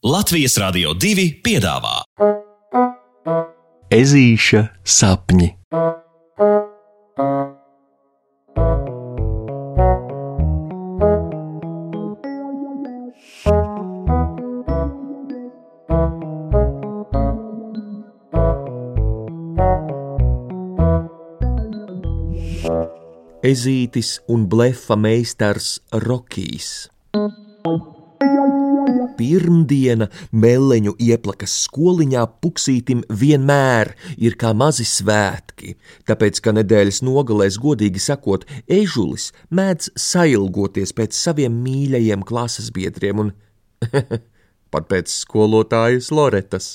Latvijas Rādio 2 piedāvā Ezīša sapņi. Ezītis un blefa meistars Rokijs. Pirmdiena meleņu ieplakas skoliņā puksītim vienmēr ir kā mazi svētki, tāpēc, ka nedēļas nogalēs, godīgi sakot, ežulis mēdz sailgoties pēc saviem mīļajiem klases biedriem un pat pēc skolotājas Loretas.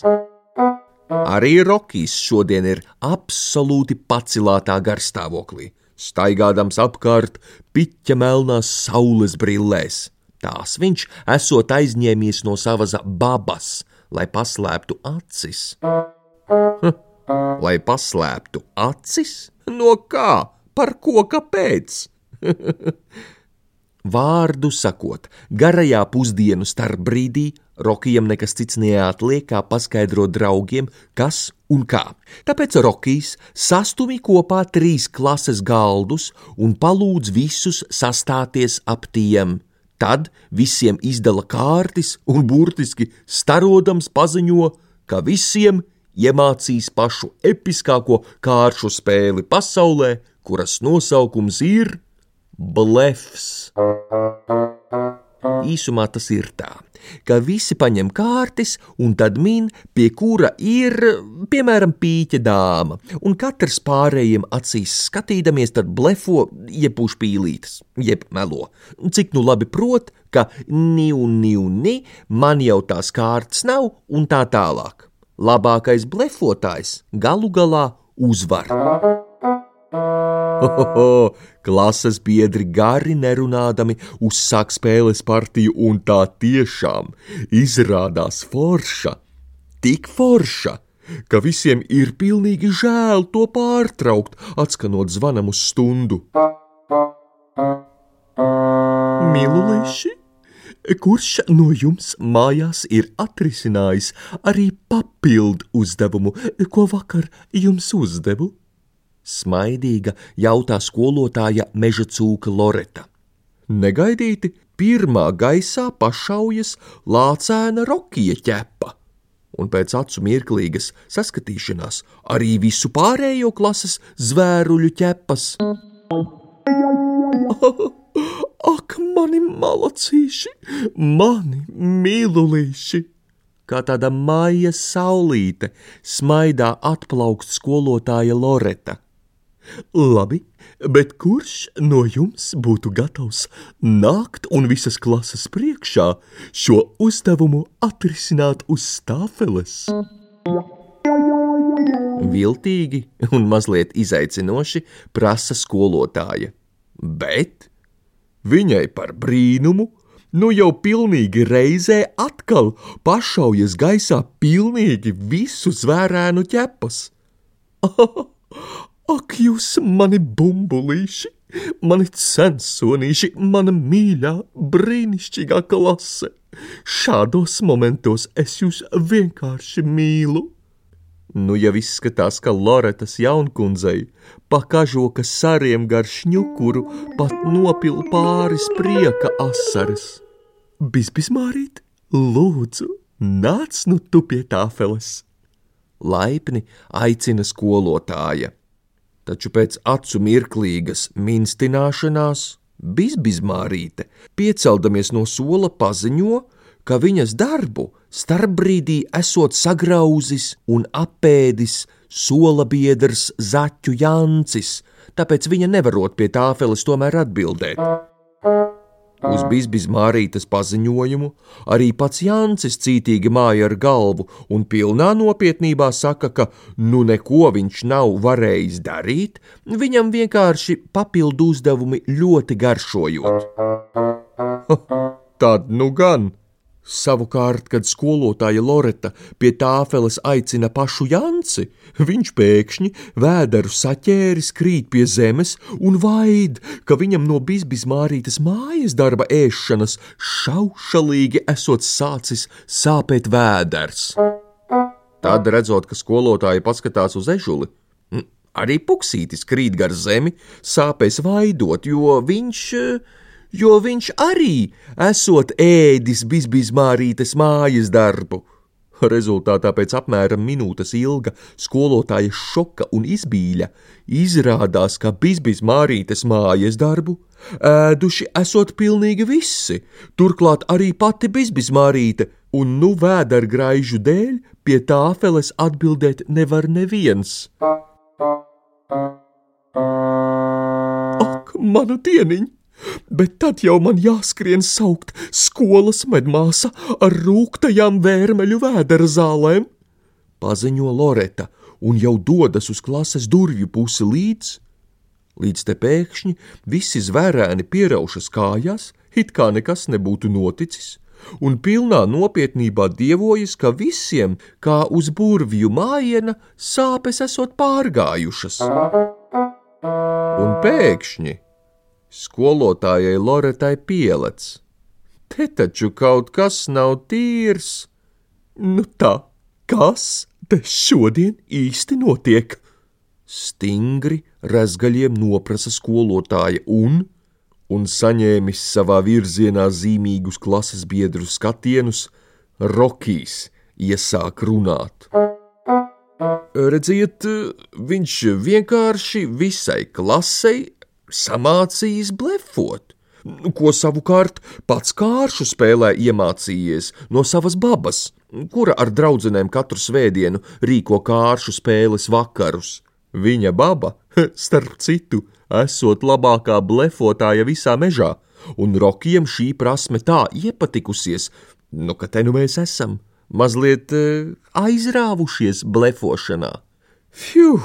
Arī Rokijs šodien ir absolūti pacilātā garstāvoklī, staigādams apkārt piķa melnās saules brillēs. Tās viņš esot aizņēmies no savas babas, lai paslēptu acis. Hm, lai paslēptu acis? No kā? Par ko? Kāpēc? Vārdu sakot, garajā pusdienu starp brīdī Rokijam nekas cits neatliek, kā paskaidrot draugiem, kas un kā. Tāpēc Rokijs sastumi kopā trīs klases galdus un palūdz visus sastāties ap tiem. Tad visiem izdala kārtis un burtiski starodams paziņo, ka visiem iemācīs pašu episkāko kāršu spēli pasaulē, kuras nosaukums ir blefs. Īsumā tas ir tā, ka visi paņem kārtis un tad min, pie kura ir, piemēram, pīķa dāma, un katrs pārējiem acīs skatīdamies, tad blefo, jeb puš pīlītes, jeb melo. Cik nu labi prot, ka ni un ni un ni, man jau tās kārtas nav, un tā tālāk. Labākais blefotājs galu galā uzvar. Ohoho, klases biedri gari nerunādami uzsāk spēles partiju, un tā tiešām izrādās forša. Tik forša, ka visiem ir pilnīgi žēl to pārtraukt, atskanot zvanam uz stundu. Mīluliši! Kurš no jums mājās ir atrisinājis arī papildu uzdevumu, ko vakar jums uzdevu? Smaidīga jautā skolotāja meža cūka Loreta. Negaidīti pirmā gaisā pašaujas lācēna rokija ķepa, un pēc acu mirklīgas saskatīšanās arī visu pārējo klases zvēruļu ķepas. Ak, mani malacīši, mani mīlulīši! Kā tāda maija saulīte smaidā atplaukt skolotāja Loreta. Labi, bet kurš no jums būtu gatavs nākt un visas klases priekšā šo uzdevumu atrisināt uz stāfeles? Viltīgi un mazliet izaicinoši prasa skolotāja, bet viņai par brīnumu nu jau pilnīgi reizē atkal pašaujas gaisā pilnīgi visu zvērēnu ķepas. Ak, jūs mani bumbulīši, mani censonīši, mana mīļā, brīnišķīgā klase! Šādos momentos es jūs vienkārši mīlu! Nu jau izskatās, ka Loretas jaunkundzei pa kažoka sariem gar šņukuru pat nopil pāris prieka asaras. Bizbizmārīt, lūdzu, nāc nu tu pie tāfeles! Laipni aicina skolotāja taču pēc acu mirklīgas minstināšanās Bizbizmārīte, pieceldamies no sola, paziņo, ka viņas darbu starpbrīdī esot sagrauzis un apēdis sola biedrs Zaķu Jancis, tāpēc viņa nevarot pie tāfeles tomēr atbildēt. Uz bizbis Mārītas paziņojumu arī pats Jancis cītīgi māja ar galvu un pilnā nopietnībā saka, ka nu neko viņš nav varējis darīt, viņam vienkārši papildu uzdevumi ļoti garšojot. Tad nu gan, Savukārt, kad skolotāja Loreta pie tāfeles aicina pašu Janci, viņš pēkšņi vēderu saķēris krīt pie zemes un vaid, ka viņam no bizbis mārītes mājas darba ēšanas šaušalīgi esot sācis sāpēt vēders. Tad, redzot, ka skolotāja paskatās uz ežuli, arī puksītis krīt gar zemi, sāpēs vaidot, jo viņš jo viņš arī esot ēdis bizbizmārītes mājas darbu. Rezultātā pēc apmēram minūtes ilga skolotāja šoka un izbīļa izrādās, ka bizbizmārītes mājas darbu ēduši esot pilnīgi visi, turklāt arī pati bizbizmārīte, un nu vēdergraižu dēļ pie tāfeles atbildēt nevar neviens. Ak, mana dieniņa! Bet tad jau man jāskrien saukt skolas medmāsa ar rūktajām vērmeļu vēdera zālēm, paziņo Loreta un jau dodas uz klases durvju pusi līdz, līdz te pēkšņi visi zvērēni pieraušas kājās, it kā nekas nebūtu noticis, un pilnā nopietnībā dievojas, ka visiem, kā uz burvju mājiena, sāpes esot pārgājušas. Un pēkšņi Skolotājai Loretai pielec. Te taču kaut kas nav tīrs. Nu tā, kas te šodien īsti notiek? Stingri rezgaļiem noprasa skolotāja un, un saņēmis savā virzienā zīmīgus klases biedru skatienus, Rokijs iesāk runāt. Redziet, viņš vienkārši visai klasei samācījis blefot, ko savukārt pats kāršu spēlē iemācījies no savas babas, kura ar draudzenēm katru svētdienu rīko kāršu spēles vakarus. Viņa baba, starp citu, esot labākā blefotāja visā mežā, un Rokiem šī prasme tā iepatikusies, nu, ka te nu mēs esam, mazliet uh, aizrāvušies blefošanā. Fiu!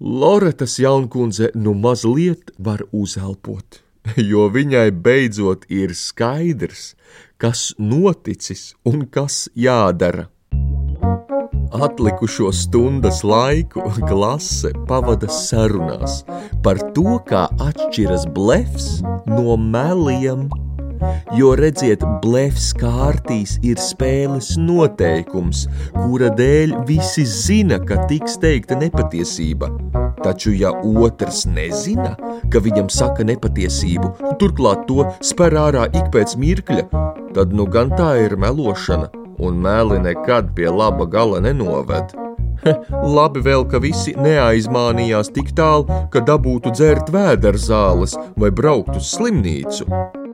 Loretas jaunkundze nu mazliet var uzelpot, jo viņai beidzot ir skaidrs, kas noticis un kas jādara. Atlikušo stundas laiku klase pavada sarunās par to, kā atšķiras blefs no meliem Jo redziet, blefs kārtīs ir spēles noteikums, kura dēļ visi zina, ka tiks teikta nepatiesība. Taču, ja otrs nezina, ka viņam saka nepatiesību, turklāt to spēr ārā ik pēc mirkļa, tad nu gan tā ir melošana, un meli nekad pie laba gala nenoved. Labi vēl, ka visi neaizmānījās tik tālu, ka dabūtu dzert vēderzāles vai braukt uz slimnīcu.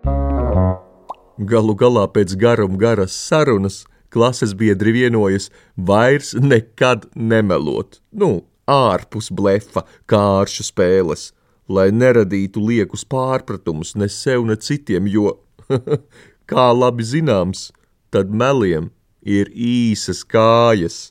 Galu galā pēc garuma garas sarunas klases biedri vienojas vairs nekad nemelot, nu, ārpus blefa kāršu spēles, lai neradītu liekus pārpratumus ne sev, ne citiem, jo, kā labi zināms, tad meliem ir īsas kājas.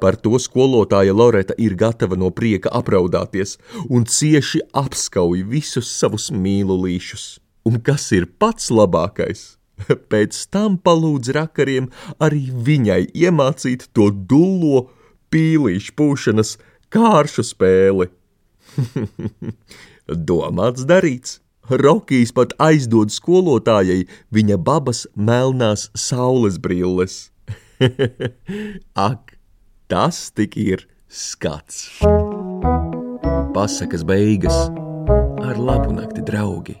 Par to skolotāja Loreta ir gatava no prieka apraudāties un cieši apskauj visus savus mīlulīšus. Un kas ir pats labākais? Pēc tam palūdz rakariem arī viņai iemācīt to dullo pīlīšu pūšanas kāršu spēli. Domāts darīts. Rokijs pat aizdod skolotājai viņa babas melnās saules brilles. Ak, tas tik ir skats! Pasakas beigas ar labu nakti, draugi!